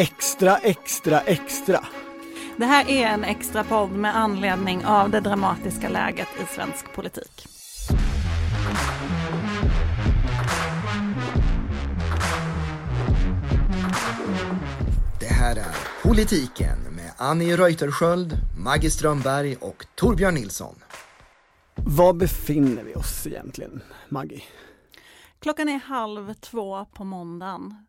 Extra, extra, extra. Det här är en extra podd med anledning av det dramatiska läget i svensk politik. Det här är Politiken med Annie Reuterskiöld, Maggie Strömberg och Torbjörn Nilsson. Var befinner vi oss egentligen, Maggie? Klockan är halv två på måndagen.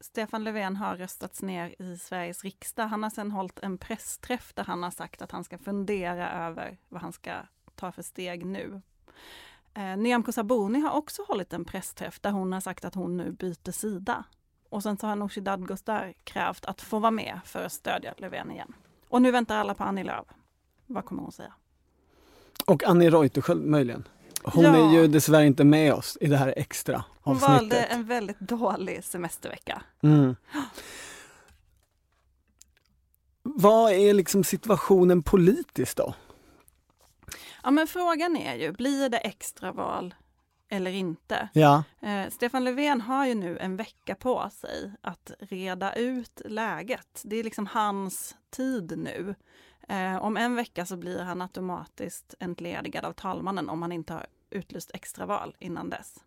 Stefan Löfven har röstats ner i Sveriges riksdag. Han har sedan hållit en pressträff där han har sagt att han ska fundera över vad han ska ta för steg nu. Eh, Nyamko Sabuni har också hållit en pressträff där hon har sagt att hon nu byter sida. Och sen så har Nooshi Dadgostar krävt att få vara med för att stödja Löfven igen. Och nu väntar alla på Annie Lööf. Vad kommer hon säga? Och Annie Reuterskiöld möjligen. Hon Ja. är ju dessvärre inte med oss i det här extra Hon avsnittet. valde en väldigt dålig semestervecka. Mm. Vad är liksom situationen politiskt då? Ja men frågan är ju, blir det extraval eller inte? Ja, Eh, Stefan Löfven har ju nu en vecka på sig att reda ut läget. Det är liksom hans tid nu. Eh, om en vecka så blir han automatiskt entledigad av talmannen om han inte har utlyst extraval innan dess.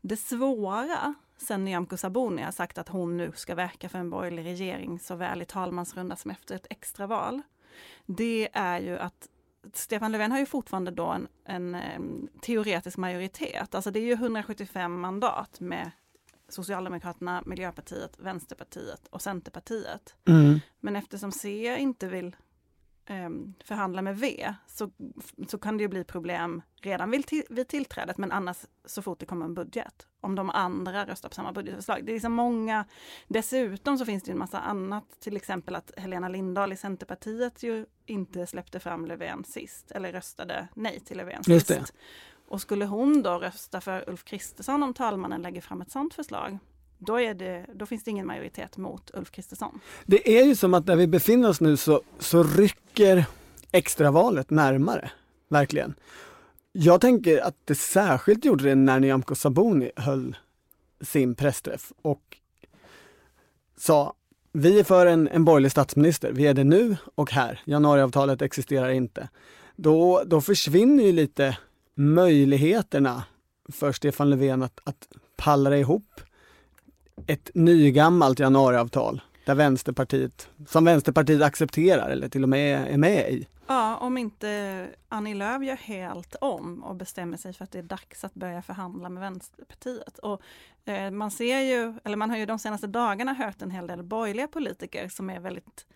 Det svåra, sen Nyamko Sabuni har sagt att hon nu ska verka för en borgerlig regering såväl i talmansrunda som efter ett extraval, det är ju att Stefan Löfven har ju fortfarande då en, en em, teoretisk majoritet. Alltså det är ju 175 mandat med Socialdemokraterna, Miljöpartiet, Vänsterpartiet och Centerpartiet. mm. Men eftersom C inte vill förhandla med V så, så kan det ju bli problem redan vid, till, vid tillträdet men annars så fort det kommer en budget. Om de andra röstar på samma budgetförslag. Det är liksom många. Dessutom så finns det en massa annat, till exempel att Helena Lindahl i Centerpartiet ju inte släppte fram Löfven sist eller röstade nej till Löfven sist. Och skulle hon då rösta för Ulf Kristersson om talmannen lägger fram ett sådant förslag, då, är det, då finns det ingen majoritet mot Ulf Kristersson. Det är ju som att där vi befinner oss nu så, så rycker extravalet närmare. Verkligen. Jag tänker att det särskilt gjorde det när Nyamko Sabuni höll sin pressträff och sa vi är för en, en borgerlig statsminister, vi är det nu och här, januariavtalet existerar inte. Då, då försvinner ju lite möjligheterna för Stefan Löfven att, att pallra ihop ett nygammalt januariavtal där Vänsterpartiet, som Vänsterpartiet accepterar eller till och med är med i. Ja, om inte Annie Lööf gör helt om och bestämmer sig för att det är dags att börja förhandla med Vänsterpartiet. Och eh, man ser ju, eller man har ju de senaste dagarna hört en hel del borgerliga politiker som är väldigt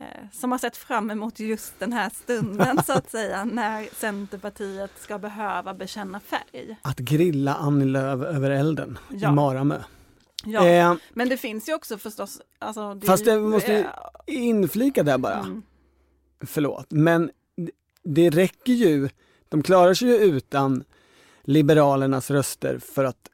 eh, som har sett fram emot just den här stunden så att säga, när Centerpartiet ska behöva bekänna färg. Att grilla Annie Lööf över elden Ja. i Maramö. Ja, Eh, men det finns ju också förstås... Alltså, det Fast det måste ju- eh, inflika där bara, mm. förlåt, men det räcker ju, de klarar sig ju utan Liberalernas röster för att,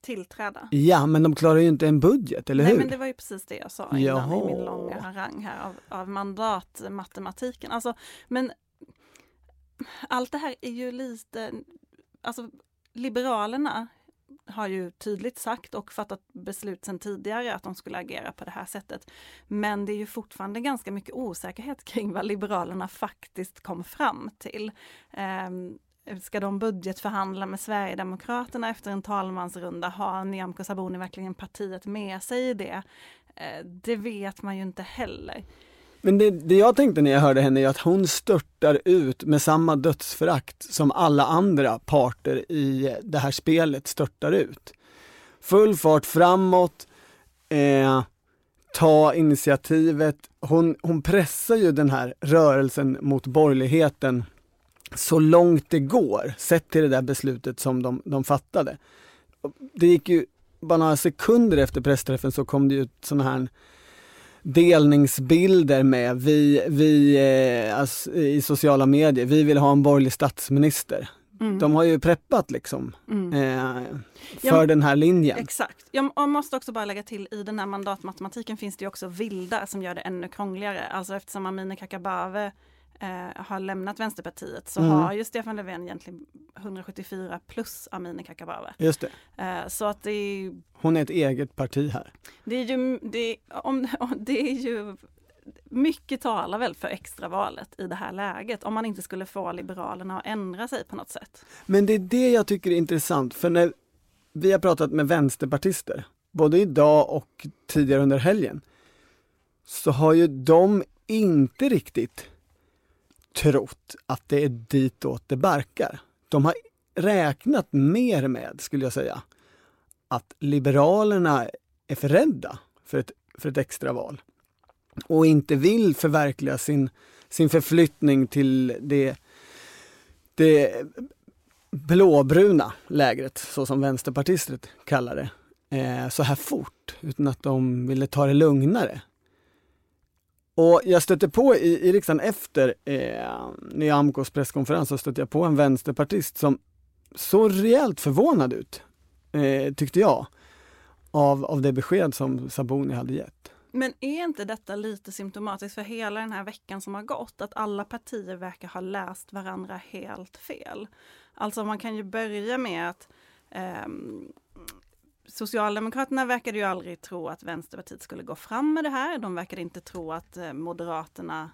Tillträda. ja men de klarar ju inte en budget, eller Nej hur? men det var ju precis det jag sa innan Jaha. i min långa harang här av, av mandatmatematiken. Alltså, men allt det här är ju lite, alltså Liberalerna har ju tydligt sagt och fattat beslut sedan tidigare att de skulle agera på det här sättet. Men det är ju fortfarande ganska mycket osäkerhet kring vad Liberalerna faktiskt kom fram till. Ehm, ska de budgetförhandla med Sverigedemokraterna efter en talmansrunda? Har Nyamko Sabuni verkligen partiet med sig i det? Eh, det vet man ju inte heller. Men det, det jag tänkte när jag hörde henne är att hon störtar ut med samma dödsförakt som alla andra parter i det här spelet störtar ut. Full fart framåt, eh, ta initiativet. Hon, hon pressar ju den här rörelsen mot borgerligheten så långt det går, sett till det där beslutet som de, de fattade. Det gick ju bara några sekunder efter pressträffen så kom det ut sådana här delningsbilder med vi, vi eh, alltså, i sociala medier, vi vill ha en borgerlig statsminister. Mm. De har ju preppat liksom Mm. eh, för Ja, den här linjen. Exakt. Jag måste också bara lägga till i den här mandatmatematiken finns det också vildar som gör det ännu krångligare. Alltså eftersom Amineh Kakabaveh eh, har lämnat Vänsterpartiet så Mm. har ju Stefan Löfven egentligen 174 plus Amineh Kakabaveh. Just det. Eh, så att det är, Hon är ett eget parti här. det är ju, det, om, det är ju mycket talar väl för extravalet i det här läget om man inte skulle få Liberalerna att ändra sig på något sätt. Men det är det jag tycker är intressant, för när vi har pratat med vänsterpartister, både idag och tidigare under helgen, så har ju de inte riktigt trott att det är ditåt det barkar. De har räknat mer med, skulle jag säga, att Liberalerna är för rädda för ett, för ett extraval och inte vill förverkliga sin, sin förflyttning till det, det blåbruna lägret, så som vänsterpartister kallar det, eh, så här fort, utan att de ville ta det lugnare. Och jag stötte på i, i riksdagen efter eh, Nyamkos presskonferens, så stötte jag på en vänsterpartist som såg rejält förvånad ut, eh, tyckte jag, av, av det besked som Saboni hade gett. Men är inte detta lite symptomatiskt för hela den här veckan som har gått? Att alla partier verkar ha läst varandra helt fel. Alltså man kan ju börja med att ehm, Socialdemokraterna verkade ju aldrig tro att Vänsterpartiet skulle gå fram med det här. De verkade inte tro att eh, Moderaterna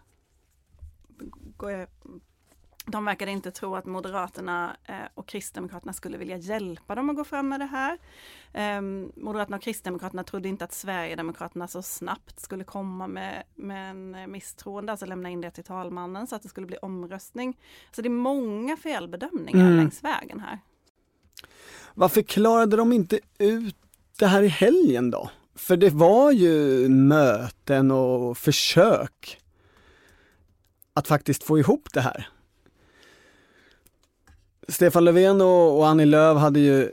de verkade inte tro att Moderaterna eh, och Kristdemokraterna skulle vilja hjälpa dem att gå fram med det här. Ehm, Moderaterna och Kristdemokraterna trodde inte att Sverigedemokraterna så snabbt skulle komma med, med en eh, misstroende, alltså lämna in det till talmannen så att det skulle bli omröstning. Så det är många felbedömningar Mm. längs vägen här. Varför klarade de inte ut det här i helgen då? För det var ju möten och försök att faktiskt få ihop det här. Stefan Löfven och, och Annie Lööf hade ju,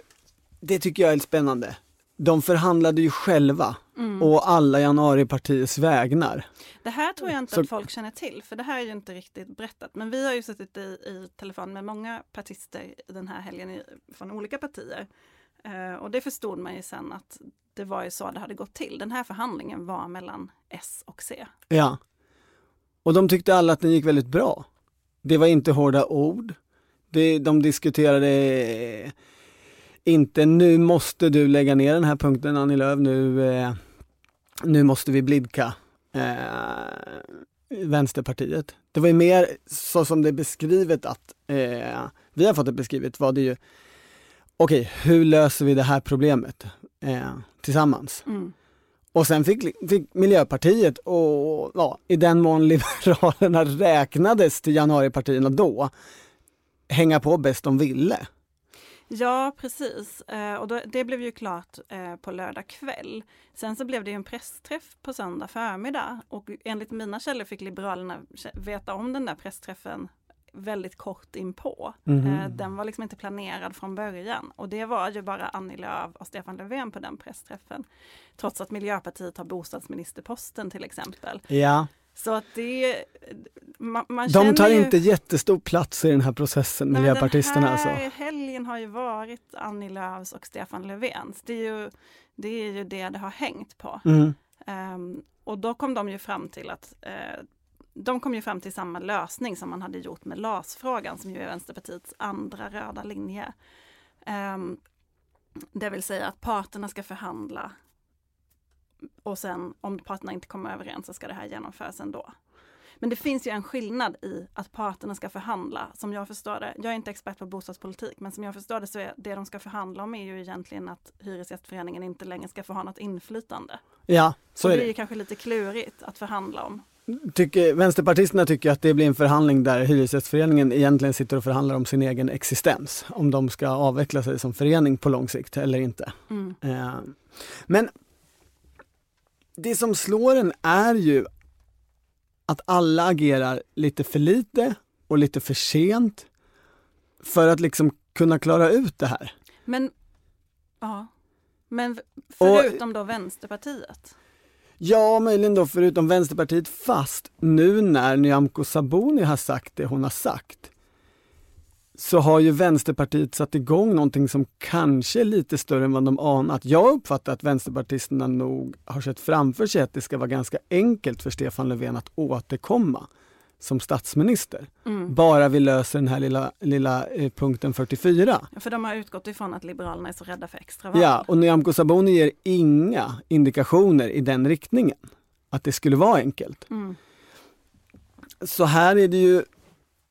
det tycker jag är spännande, de förhandlade ju själva Mm. och alla januaripartiers vägnar. Det här tror jag inte Så- att folk känner till, för det här är ju inte riktigt berättat. Men vi har ju suttit i, i telefon med många partister den här helgen i, från olika partier. Eh, och det förstod man ju sen att det var ju så det hade gått till. Den här förhandlingen var mellan S och C. Ja. Och de tyckte alla att den gick väldigt bra. Det var inte hårda ord. Det, de diskuterade inte nu måste du lägga ner den här punkten Annie Lööf, nu, eh, nu måste vi blidka eh, Vänsterpartiet. Det var ju mer så som det är beskrivet att, eh, vi har fått det beskrivet var det ju, okej hur löser vi det här problemet eh, tillsammans? Mm. Och sen fick, fick Miljöpartiet och ja, i den mån Liberalerna räknades till januaripartierna då, hänga på bäst de ville. Ja, precis. Eh, och då, det blev ju klart eh, på lördag kväll. Sen så blev det en pressträff på söndag förmiddag och enligt mina källor fick Liberalerna veta om den där pressträffen väldigt kort inpå. Eh, den var liksom inte planerad från början och det var ju bara Annie Lööf och Stefan Löfven på den pressträffen. Trots att Miljöpartiet har bostadsministerposten till exempel. Ja, Så att det... Man, man de tar ju... inte jättestor plats i den här processen, Nej, miljöpartisterna Den här alltså. Helgen har ju varit Annie Lööfs och Stefan Löfvens. Det är ju det, är ju det, det har hängt på. Mm. Ehm, och då kom de ju fram till att eh, de kom ju fram till samma lösning som man hade gjort med LAS-frågan som ju är Vänsterpartiets andra röda linje. Ehm, det vill säga att parterna ska förhandla och sen om parterna inte kommer överens så ska det här genomföras ändå. Men det finns ju en skillnad i att parterna ska förhandla, som jag förstår det. Jag är inte expert på bostadspolitik, men som jag förstår det så är det de ska förhandla om är ju egentligen att Hyresgästföreningen inte längre ska få ha något inflytande. Ja, så och är det är ju det. kanske lite klurigt att förhandla om. Tycker, vänsterpartisterna tycker att det blir en förhandling där Hyresgästföreningen egentligen sitter och förhandlar om sin egen existens. Om de ska avveckla sig som förening på lång sikt eller inte. Mm. Eh, Men det som slår en är ju att alla agerar lite för lite och lite för sent för att liksom kunna klara ut det här. Men, ja. Men förutom då Vänsterpartiet. Ja, möjligen då förutom Vänsterpartiet, fast nu när Nyamko Sabuni har sagt det hon har sagt så har ju Vänsterpartiet satt igång någonting som kanske är lite större än vad de anat. Jag uppfattar att vänsterpartisterna nog har sett framför sig att det ska vara ganska enkelt för Stefan Löfven att återkomma som statsminister. Mm. Bara vi löser den här lilla, lilla eh, punkten 44. För de har utgått ifrån att Liberalerna är så rädda för extraval. Ja, och Nyamko Sabuni ger inga indikationer i den riktningen. Att det skulle vara enkelt. Mm. Så här är det ju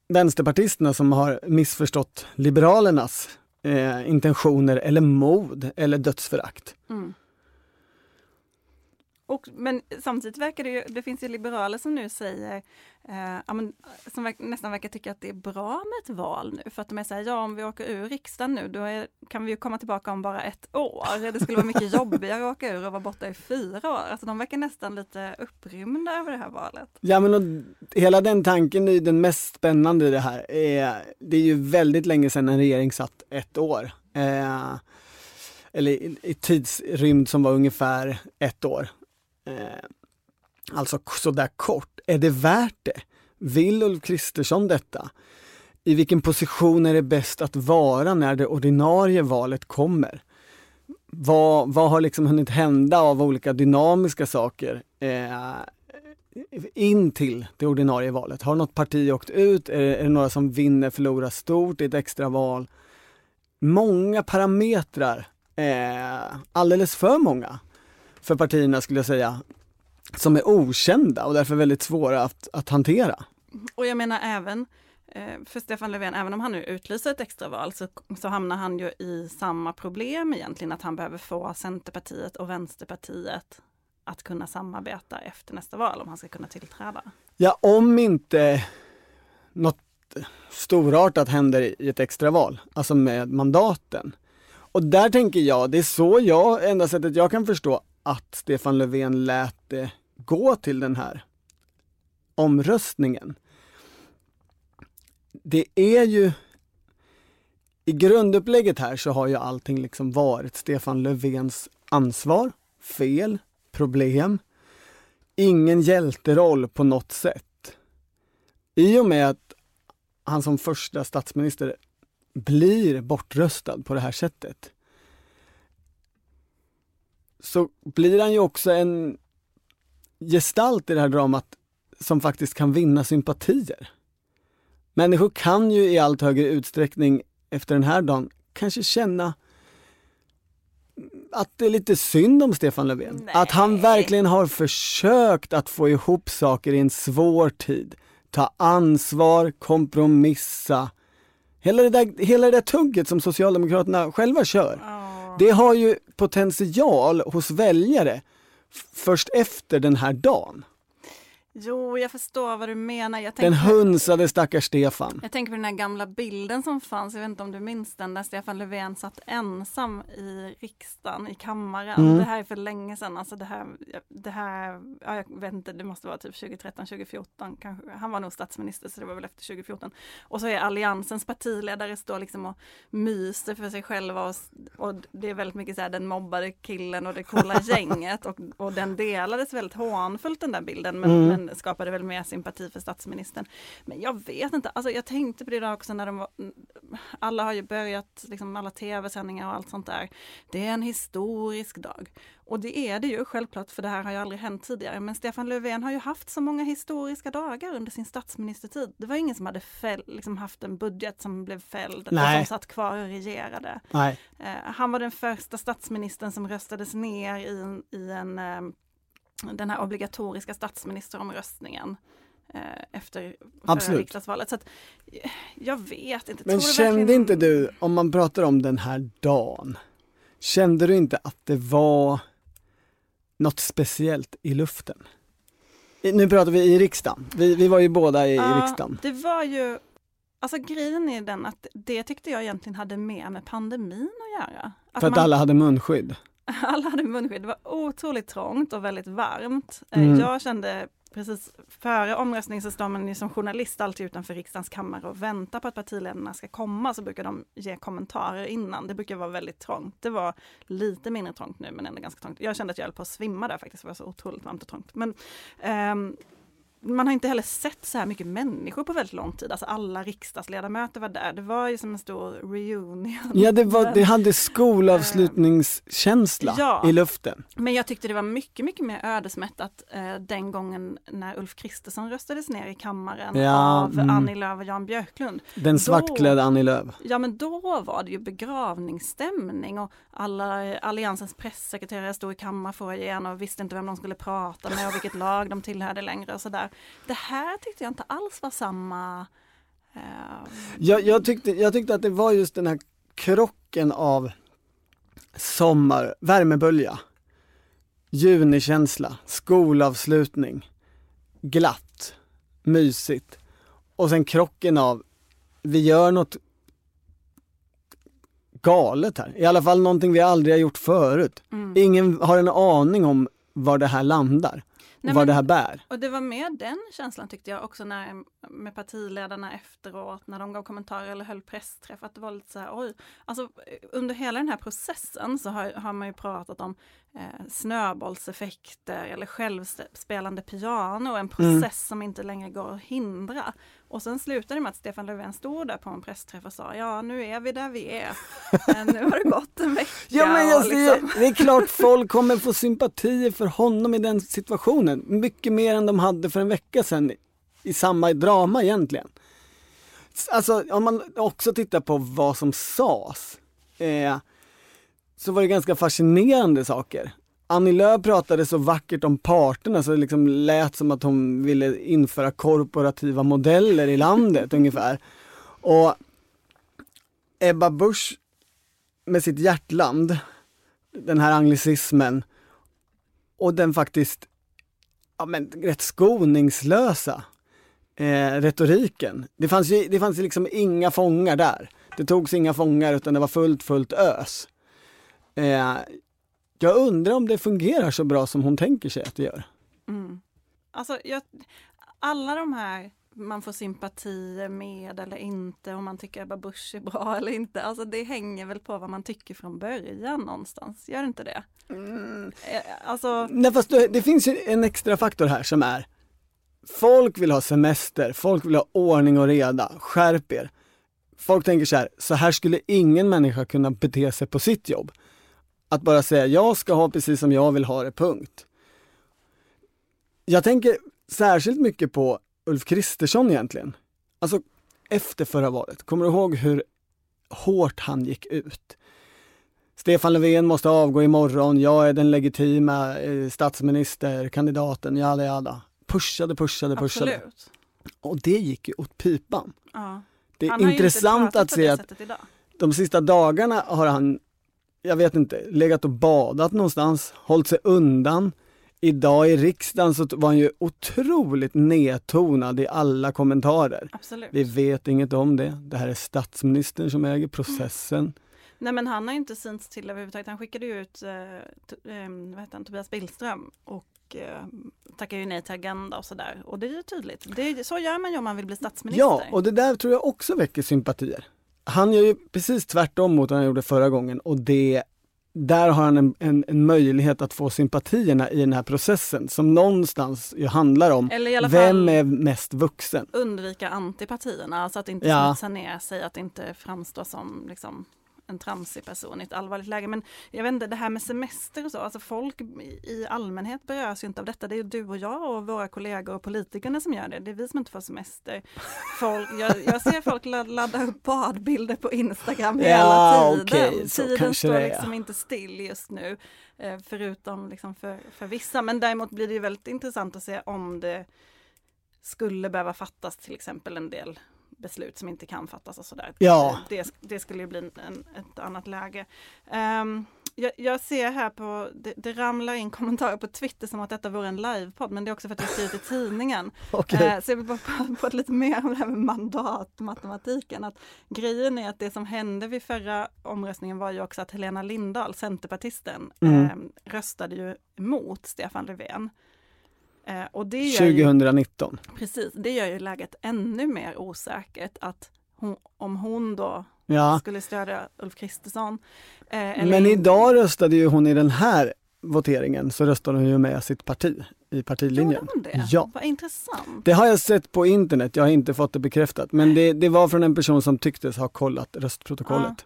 vänsterpartisterna som har missförstått Liberalernas eh, intentioner eller mod eller dödsförakt. Mm. Och, men samtidigt verkar det ju, det finns ju liberaler som nu säger, eh, som verk, nästan verkar tycka att det är bra med ett val nu, för att de är säger ja om vi åker ur riksdagen nu, då är, kan vi ju komma tillbaka om bara ett år. Det skulle vara mycket jobbigare att åka ur och vara borta i fyra år. Alltså de verkar nästan lite upprymda över det här valet. Ja men och, hela den tanken är ju den mest spännande i det här. Är, det är ju väldigt länge sedan en regering satt ett år. Eh, eller i, i tidsrymd som var ungefär ett år. Eh, alltså sådär kort. Är det värt det? Vill Ulf Kristersson detta? I vilken position är det bäst att vara när det ordinarie valet kommer? Vad, vad har liksom hunnit hända av olika dynamiska saker eh, in till det ordinarie valet? Har något parti åkt ut? Är, är det några som vinner, förlorar stort i ett extra val? Många parametrar, eh, alldeles för många för partierna skulle jag säga, som är okända och därför väldigt svåra att, att hantera. Och jag menar även eh, för Stefan Löfven, även om han nu utlyser ett extraval så, så hamnar han ju i samma problem egentligen, att han behöver få Centerpartiet och Vänsterpartiet att kunna samarbeta efter nästa val om han ska kunna tillträda. Ja, om inte något storartat händer i ett extraval, alltså med mandaten. Och där tänker jag, det är så jag, enda sättet jag kan förstå att Stefan Löfven lät det gå till den här omröstningen. Det är ju i grundupplägget här så har ju allting liksom varit Stefan Löfvens ansvar, fel, problem, ingen hjälteroll på något sätt. I och med att han som första statsminister blir bortröstad på det här sättet så blir han ju också en gestalt i det här dramat som faktiskt kan vinna sympatier. Människor kan ju i allt högre utsträckning efter den här dagen kanske känna att det är lite synd om Stefan Löfven. Nej. Att han verkligen har försökt att få ihop saker i en svår tid. Ta ansvar, kompromissa. Hela det där, hela det där tugget som Socialdemokraterna själva kör. Ja. Det har ju potential hos väljare först efter den här dagen. Jo, jag förstår vad du menar. Jag Den hunsade stackars Stefan. jag tänker på den här gamla bilden som fanns, jag vet inte om du minns den, där Stefan Löfven satt ensam i riksdagen, i kammaren. Mm. Det här är för länge sedan, alltså det här, det här ja, jag vet inte, det måste vara typ 2013, 2014 kanske. Han var nog statsminister så det var väl efter 2014. Och så är Alliansens partiledare står liksom och myser för sig själva och, och det är väldigt mycket så här den mobbade killen och det coola gänget och, och den delades väldigt hånfullt den där bilden men, Mm. Skapade väl mer sympati för statsministern. Men jag vet inte, alltså jag tänkte på det där också när de var, alla har ju börjat, liksom alla tv-sändningar och allt sånt där. Det är en historisk dag. Och det är det ju självklart, för det här har ju aldrig hänt tidigare. Men Stefan Löfven har ju haft så många historiska dagar under sin statsministertid. Det var ingen som hade fäll, liksom haft en budget som blev fälld Nej. och som satt kvar och regerade. Nej. Eh, han var den första statsministern som röstades ner i en, i en eh, den här obligatoriska statsministeromröstningen eh, efter förra riksdagsvalet. Så att, eh, jag vet inte. Men kände verkligen- inte du, om man pratar om den här dagen, kände du inte att det var något speciellt i luften? I- Nu pratar vi i riksdagen. Vi, vi var ju båda i, i Ja, riksdagen. Det var ju, alltså grejen är den att det tyckte jag egentligen hade mer med pandemin att göra. Att För att man- alla hade munskydd. alla hade munskydd. Det var otroligt trångt och väldigt varmt. Eh, Mm. Jag kände precis före omröstning så står man ju som journalist alltid utanför riksdagens kammare och väntar på att partiledarna ska komma så brukar de ge kommentarer innan. Det brukar vara väldigt trångt. Det var lite mindre trångt nu men ändå ganska trångt. Jag kände att jag höll på att svimma där faktiskt, det var så otroligt varmt och trångt. Men, ehm, man har inte heller sett så här mycket människor på väldigt lång tid. Alltså alla riksdagsledamöter var där. Det var ju som en stor reunion. Ja, det, var, det hade skolavslutningskänsla Ja. i luften. Men jag tyckte det var mycket, mycket mer ödesmättat eh, den gången när Ulf Kristersson röstades ner i kammaren Ja, av mm. Annie Lööf och Jan Björklund. Den svartklädda Annie Lööf. Ja men då var det ju begravningsstämning och alla eh, Alliansens pressekreterare stod i kammarfoajén och visste inte vem de skulle prata med och vilket lag de tillhörde längre och sådär. Det här tyckte jag inte alls var samma eh, Jag, jag, tyckte, jag tyckte att det var just den här krocken av sommar, värmebölja, junikänsla, skolavslutning, glatt, mysigt och sen krocken av vi gör något galet här. I alla fall någonting vi aldrig har gjort förut. mm. Ingen har en aning om var det här landar, Nej, var men- det här bär. Och det var mer den känslan tyckte jag också när, med partiledarna efteråt, när de gav kommentarer eller höll pressträff, att det var lite så här, oj. Alltså under hela den här processen så har, har man ju pratat om eh, snöbollseffekter eller självspelande piano, en process som inte längre går att hindra. Och sen slutade det med att Stefan Löfven stod där på en pressträff och sa, ja nu är vi där vi är. Men nu har det gått en vecka. Ja men jag ser, liksom- det är klart folk kommer få sympatier för honom i den situationen. Mycket mer än de hade för en vecka sedan i samma drama egentligen. Alltså om man också tittar på vad som sades eh, så var det ganska fascinerande saker. Annie Lööf pratade så vackert om parterna så det liksom lät som att hon ville införa korporativa modeller i landet ungefär. Och Ebba Busch med sitt hjärtland, den här anglicismen och den faktiskt ja, men, rätt skoningslösa eh, retoriken. Det fanns ju det fanns ju liksom inga fångar där. Det togs inga fångar utan det var fullt, fullt ös. Eh, jag undrar om det fungerar så bra som hon tänker sig att det gör. Mm. Alltså, jag, alla de här man får sympatier med eller inte, om man tycker Ebba Busch är bra eller inte. Alltså det hänger väl på vad man tycker från början någonstans, gör det inte det? Eh, Alltså, Nej fast det, det finns ju en extra faktor här som är Folk vill ha semester, folk vill ha ordning och reda, skärp er. Folk tänker så här, så här skulle ingen människa kunna bete sig på sitt jobb. Att bara säga, jag ska ha precis som jag vill ha det, punkt. Jag tänker särskilt mycket på Ulf Kristersson egentligen. Alltså efter förra valet, kommer du ihåg hur hårt han gick ut? Stefan Löfven måste avgå imorgon, jag är den legitima eh, statsministerkandidaten, jada jada. Pushade, pushade, pushade. absolut. Och det gick ju åt pipan. Ja. Det är intressant att se att de sista dagarna har han, jag vet inte, legat och badat någonstans, hållit sig undan. Idag i riksdagen så var han ju otroligt nedtonad i alla kommentarer. Absolut. Vi vet inget om det. Det här är statsministern som äger processen. Nej men han har inte synts till överhuvudtaget. Han skickade ju ut eh, t- eh, vad heter han, Tobias Billström och eh, tackade ju nej till Agenda och sådär. Och det är ju tydligt. Det är, så gör man ju om man vill bli statsminister. Ja, och det där tror jag också väcker sympatier. Han gör ju precis tvärtom mot vad han gjorde förra gången och det där har han en, en, en möjlighet att få sympatierna i den här processen som någonstans ju handlar om Eller i alla vem är mest vuxen? undvika antipatierna, alltså att inte Ja. smutsa ner sig, att inte framstå som liksom, en tramsig person i ett allvarligt läge. Men jag vet inte, det här med semester och så, alltså folk i- allmänhet berörs ju inte av detta. Det är ju du och jag och våra kollegor och politikerna som gör det. Det är vi som inte får semester. Folk, jag, jag ser folk la- ladda upp badbilder på Instagram hela Ja, tiden. så Tiden står liksom inte still just nu, eh, förutom liksom för, för vissa. Men däremot blir det ju väldigt intressant att se om det skulle behöva fattas till exempel en del beslut som inte kan fattas och sådär. Ja. Det, det skulle ju bli en, ett annat läge. Ehm, jag, jag ser här på, det, det ramlar in kommentarer på Twitter som att detta vore en livepodd, men det är också för att jag skrivit i tidningen. Okej. Eh, så jag vill bara prata på lite mer om det här med mandatmatematiken. Att grejen är att det som hände vid förra omröstningen var ju också att Helena Lindahl, centerpartisten, Mm. eh, röstade ju emot Stefan Löfven. Eh, och det gör ju, 2019. precis, det gör ju läget ännu mer osäkert att hon, om hon då Ja, skulle stödja Ulf Kristersson. Eh, men idag röstade ju hon i den här voteringen så röstade hon ju med sitt parti. i partilinjen. Gjorde hon det? Ja. Vad intressant. Det har jag sett på internet, jag har inte fått det bekräftat. Men det, det var från en person som tycktes ha kollat röstprotokollet.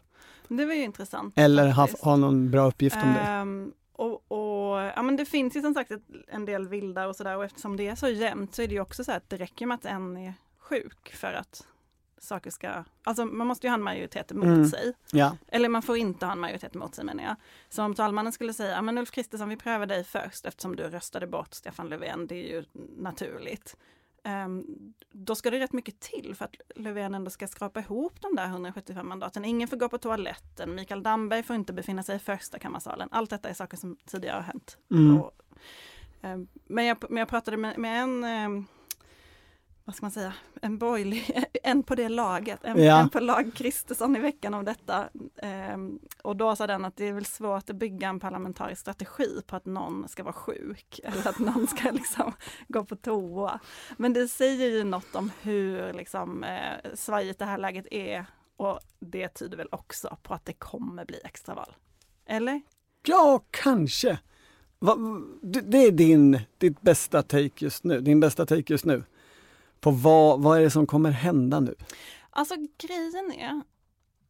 Det var ju intressant. Eller ha, ha någon bra uppgift om det. Ehm, och, och, ja, men det finns ju som sagt ett, en del vilda och sådär och eftersom det är så jämnt så är det ju också så att det räcker med att en är sjuk för att saker ska, alltså man måste ju ha en majoritet emot Mm. sig. Ja, Eller man får inte ha en majoritet emot sig menar jag. Så om talmannen skulle säga, "Ja, men Ulf Kristersson vi prövar dig först eftersom du röstade bort Stefan Löfven, det är ju naturligt. Ehm, då ska det rätt mycket till för att Löfven ändå ska skrapa ihop de där 175 mandaten. Ingen får gå på toaletten, Mikael Damberg får inte befinna sig i första kammarsalen. Allt detta är saker som tidigare har hänt. Mm. Och, ehm, men, jag, men jag pratade med, med en ehm, vad ska man säga, en borgerlig, en på det laget, en, Ja. en på lag Kristersson i veckan om detta. Ehm, och då sa den att det är väl svårt att bygga en parlamentarisk strategi på att någon ska vara sjuk eller att någon ska liksom gå på toa. Men det säger ju något om hur liksom, eh, svajigt det här läget är och det tyder väl också på att det kommer bli extraval. Eller? ja kanske. Va, det, det är din, ditt bästa take just nu, din bästa take just nu. På vad, vad är det som kommer hända nu? Alltså grejen är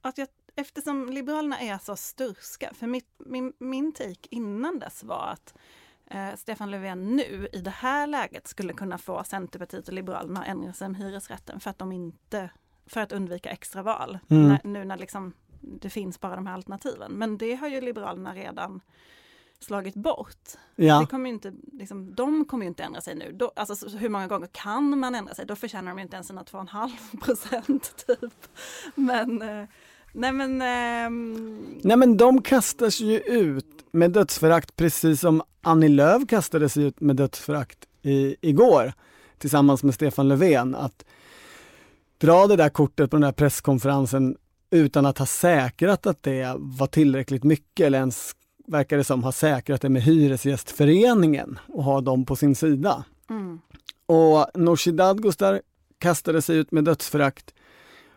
att jag, eftersom Liberalerna är så sturska, för mitt, min, min take innan dess var att eh, Stefan Löfven nu i det här läget skulle kunna få Centerpartiet och Liberalerna att ändra sig om hyresrätten för att de inte, för att undvika extraval. Mm. När, nu när liksom det finns bara de här alternativen. Men det har ju Liberalerna redan slagit bort. Ja, Det kommer inte, liksom, de kommer ju inte ändra sig nu. Då, alltså, så, hur många gånger kan man ändra sig? Då förtjänar de inte ens sina 2,5 procent typ. Men, eh, nej men, ehm, nej men de kastas ju ut med dödsförakt precis som Annie Lööf kastades ut med dödsförakt i, igår tillsammans med Stefan Löfven. Att dra det där kortet på den där presskonferensen utan att ha säkrat att det var tillräckligt mycket eller ens verkar det som ha säkrat det med Hyresgästföreningen och ha dem på sin sida. mm, Och Nooshi Dadgostar kastade sig ut med dödsförakt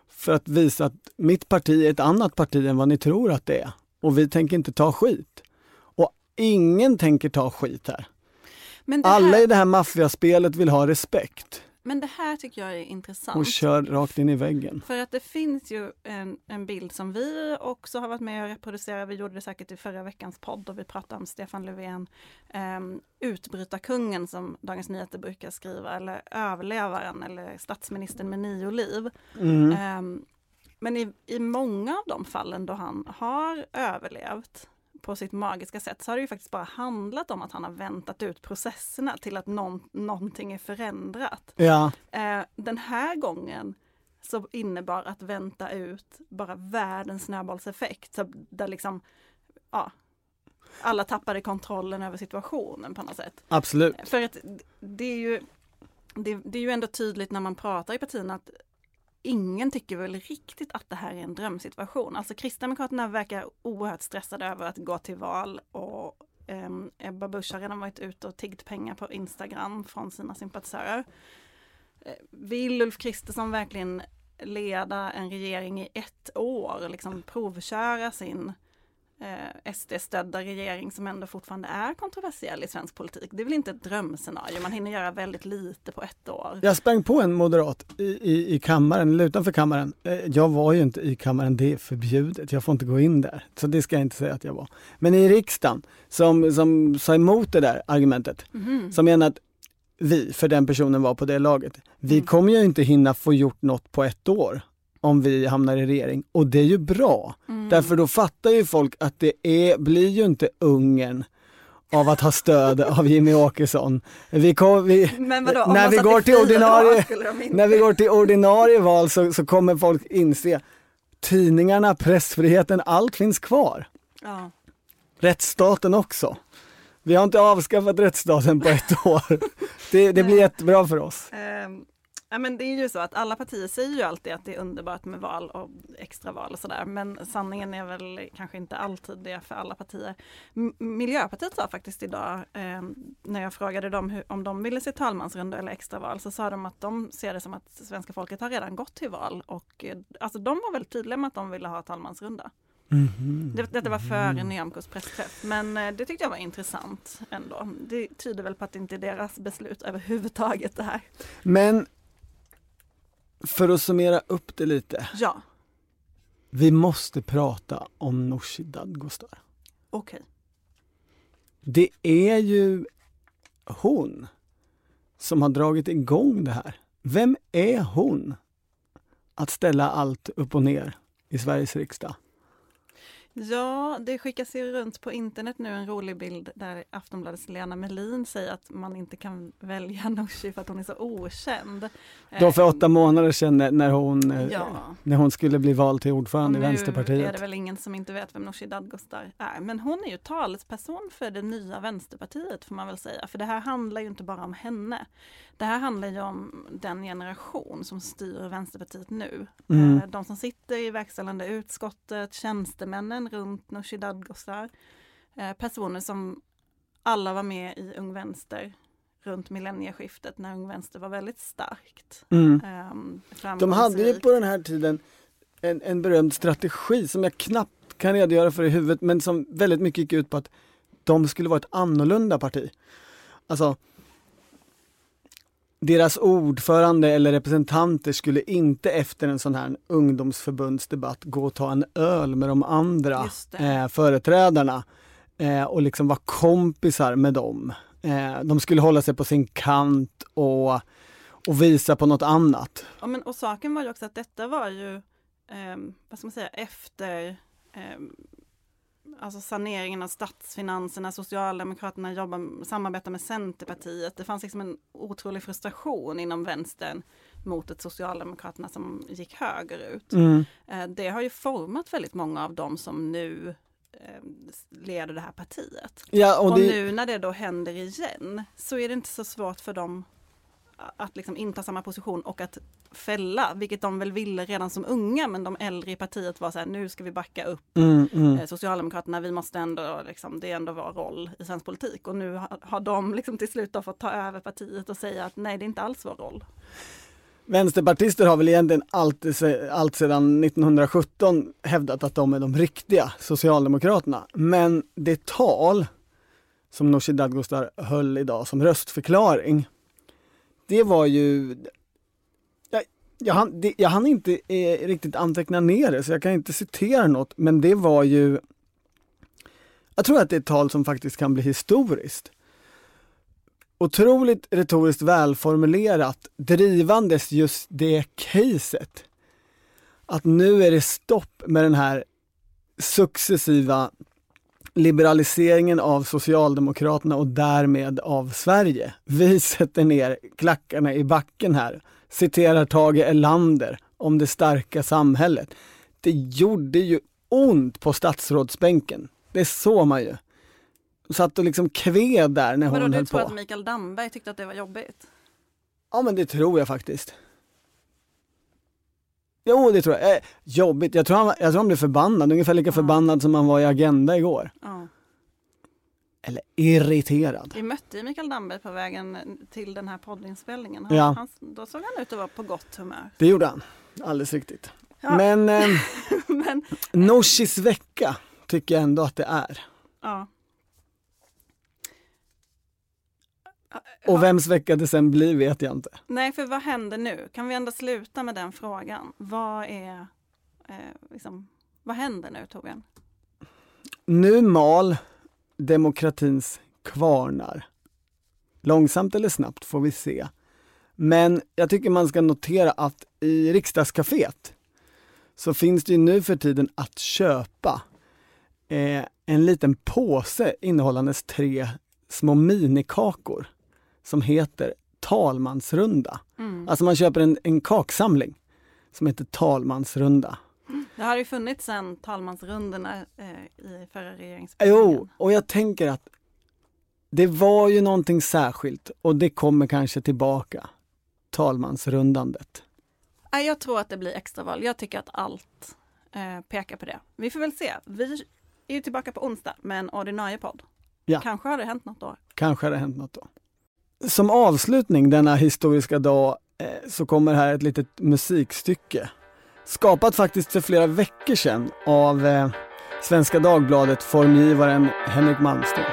för att visa att mitt parti är ett annat parti än vad ni tror att det är. Och vi tänker inte ta skit. Och ingen tänker ta skit här. det Alla i här, det här maffiaspelet vill ha respekt men det här tycker jag är intressant. och kör rakt in i väggen. För att det finns ju en, en bild som vi också har varit med och reproducerat. Vi gjorde det säkert i förra veckans podd och vi pratade om Stefan Löfven. Um, utbrytarkungen som Dagens Nyheter brukar skriva eller överlevaren eller statsministern med nio liv. Mm. Ehm, men i, i många av de fallen då han har överlevt på sitt magiska sätt så har det ju faktiskt bara handlat om att han har väntat ut processerna till att någon, någonting är förändrat. Ja, Eh, den här gången så innebar att vänta ut bara världens snöbollseffekt. Så där liksom, ja, alla tappade kontrollen över situationen på något sätt. absolut. För att det är ju det, det är ju ändå tydligt när man pratar i partierna att ingen tycker väl riktigt att det här är en drömsituation. Alltså Kristdemokraterna verkar oerhört stressade över att gå till val och um, Ebba Busch har redan varit ute och tiggt pengar på Instagram från sina sympatisörer. Eh, vill Ulf Kristersson verkligen leda en regering i ett år, liksom provköra sin eh, SD-stödda regering som ändå fortfarande är kontroversiell i svensk politik. Det är väl inte ett drömscenario, man hinner göra väldigt lite på ett år. Jag sprang på en moderat i, i, i kammaren, eller utanför kammaren. Eh, Jag var ju inte i kammaren, det är förbjudet. Jag får inte gå in där. Så det ska jag inte säga att jag var. Men i riksdagen, som, som sa emot det där argumentet, Mhm. som menar att vi, för den personen var på det laget, vi Mm. kommer ju inte hinna få gjort något på ett år om vi hamnar i regering. Och det är ju bra, Mm. därför då fattar ju folk att det är, blir ju inte Ungern av att ha stöd av Jimmy Åkesson. Vi kom, vi, Men vadå, när vi går till ordinarie- när vi går till ordinarie val så, så kommer folk inse tidningarna, pressfriheten, allt finns kvar. Ja. Rättsstaten också. Vi har inte avskaffat rättsstaten på ett år. Det, det blir jättebra för oss. Ehm, ja, men det är ju så att alla partier säger ju alltid att det är underbart med val och extraval och sådär. Men sanningen är väl kanske inte alltid det för alla partier. M- Miljöpartiet sa faktiskt idag, ehm, när jag frågade dem hur, om de ville se talmansrunda eller extraval, så sa de att de ser det som att svenska folket har redan gått till val. Och eh, alltså de var väldigt tydliga med att de ville ha talmansrunda. Mhm. Det, detta var före Nyamkos pressträff, men eh, det tyckte jag var intressant ändå. Det tyder väl på att det inte är deras beslut överhuvudtaget det här. Men för att summera upp det lite. Ja, Vi måste prata om Nooshi Dadgostar. okej. Det är ju hon som har dragit igång det här. Vem är hon att ställa allt upp och ner i Sveriges riksdag? Ja, det skickas ju runt på internet nu en rolig bild där Aftonbladets Lena Melin säger att man inte kan välja Nooshi för att hon är så okänd. Då för Eh, åtta månader sedan när- hon, eh, Ja. när hon skulle bli vald till ordförande i nu är Vänsterpartiet. det väl ingen som inte vet vem Nooshi Dadgostar är. Men hon är ju talesperson för det nya Vänsterpartiet får man väl säga. För det här handlar ju inte bara om henne. Det här handlar ju om den generation som styr Vänsterpartiet nu. Mm. Eh, De som sitter i verkställande utskottet, tjänstemännen runt Nooshi Dadgostar. eh, Personer som alla var med i Ung Vänster runt millennieskiftet när Ung Vänster var väldigt starkt. Mm. ehm, De hade ju på den här tiden en, en berömd strategi som jag knappt kan redogöra för i huvudet men som väldigt mycket gick ut på att de skulle vara ett annorlunda parti. Alltså deras ordförande eller representanter skulle inte efter en sån här ungdomsförbundsdebatt gå och ta en öl med de andra eh, företrädarna eh, och liksom vara kompisar med dem. Eh, de skulle hålla sig på sin kant och, och visa på något annat. Ja, men, och saken var ju också att detta var ju, ehm, vad ska man säga, efter ehm, alltså saneringen av statsfinanserna, Socialdemokraterna jobbar, samarbetar med Centerpartiet. Det fanns liksom en otrolig frustration inom vänstern mot ett Socialdemokraterna som gick högerut. Mm. Eh, det har ju format väldigt många av dem som nu eh, leder det här partiet. Ja, och Och, det, nu när det då händer igen så är det inte så svårt för dem att liksom inta samma position och att fälla, vilket de väl ville redan som unga, men de äldre i partiet var så här, nu ska vi backa upp mm, mm. eh, Socialdemokraterna, vi måste ändå, liksom, det är ändå vår roll i svensk politik. Och nu har, de liksom till slut fått ta över partiet och säga att nej, det är inte alls vår roll. Vänsterpartister har väl egentligen alltid, allt sedan 1917 hävdat att de är de riktiga Socialdemokraterna. Men det tal som Nooshi Dadgostar höll idag som röstförklaring, det var ju jag, hann, det, jag hann inte eh, riktigt anteckna ner det så jag kan inte citera något men det var ju Jag tror att det är ett tal som faktiskt kan bli historiskt otroligt retoriskt välformulerat, drivandes just det caset. Att nu är det stopp med den här successiva liberaliseringen av Socialdemokraterna och därmed av Sverige. Vi sätter ner klackarna i backen här, citerar Tage Erlander om det starka samhället. Det gjorde ju ont på statsrådsbänken. Det såg man ju. Satt och liksom kved där när hon Vadå, du höll tror på. att Mikael Damberg tyckte att det var jobbigt? Ja men det tror jag faktiskt. Jo det tror jag. Eh, jobbigt, jag tror, han, jag tror han blev förbannad, ungefär lika Ja. förbannad som han var i Agenda igår. Ja. Eller irriterad. Vi mötte ju Mikael Damberg på vägen till den här poddinspelningen. Han, Ja. han, då såg han ut att vara på gott humör. Det gjorde han, alldeles riktigt. Ja. Men eh, Men, Nooshis vecka tycker jag ändå att det är. ja. Och vems vecka det sen blir vet jag inte. Nej, för vad händer nu? Kan vi ändå sluta med den frågan? Vad är, eh, liksom, vad händer nu Torbjörn? Nu mal demokratins kvarnar. Långsamt eller snabbt får vi se. Men jag tycker man ska notera att i riksdagscaféet så finns det ju nu för tiden att köpa eh, en liten påse innehållandes tre små minikakor som heter talmansrunda. Mm. Alltså man köper en, en kaksamling som heter talmansrunda. Det har ju funnits sedan talmansrundorna eh, i förra regeringsperioden. Jo, och jag tänker att det var ju någonting särskilt och det kommer kanske tillbaka. Talmansrundandet. Jag tror att det blir extraval. Jag tycker att allt eh, pekar på det. Vi får väl se. Vi är ju tillbaka på onsdag med en ordinarie podd. Ja. Kanske har det hänt något då. Kanske har det hänt något då. Som avslutning denna historiska dag eh, så kommer här ett litet musikstycke. Skapat faktiskt för flera veckor sedan av eh, Svenska Dagbladet formgivaren Henrik Malmsten.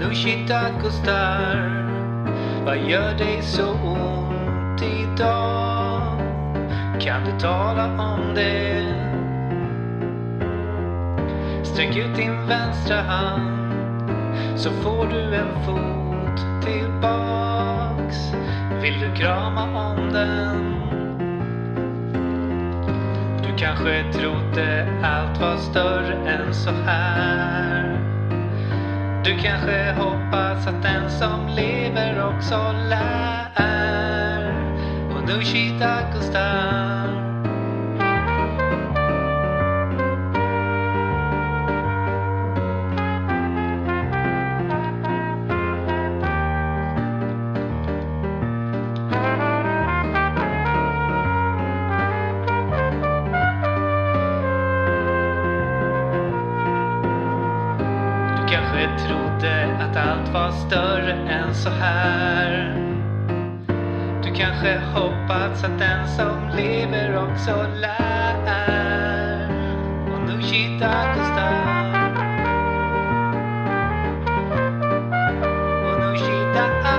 Nushita Gustar Vad gör dig så ont idag? Kan du tala om det? Sträck ut din vänstra hand så får du en fot tillbaks. Vill du krama om den? Du kanske trodde allt var större än så här. Du kanske hoppas att den som lever också lär. Och nu shita att var större än så här. Du kanske hoppats att den som lever också lär. Och nu. Och nu kittar